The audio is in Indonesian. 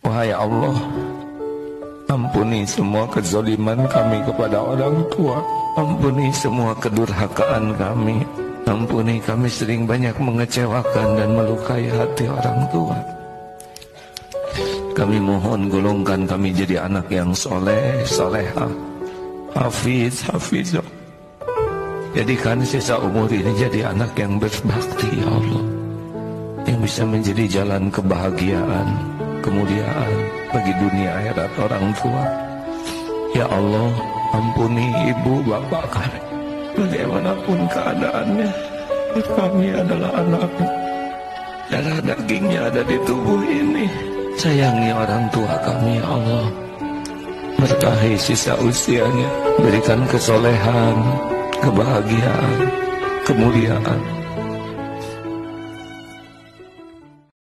Wahai Allah, ampuni semua kezaliman kami kepada orang tua. Ampuni semua kedurhakaan kami. Ampuni kami sering banyak mengecewakan dan melukai hati orang tua. Kami mohon golongkan kami jadi anak yang soleh, soleha, hafiz, hafizah. Jadikan sisa umur ini jadi anak yang berbakti ya Allah Yang bisa menjadi jalan kebahagiaan, kemuliaan bagi dunia akhirat orang tua. Ya Allah ampuni ibu bapak kami. Bagaimanapun keadaannya Kami adalah anakmu. Darah dagingnya ada di tubuh ini. Sayangi orang tua kami ya Allah. Berkahi sisa usianya. Berikan kesolehan kebahagiaan, kemuliaan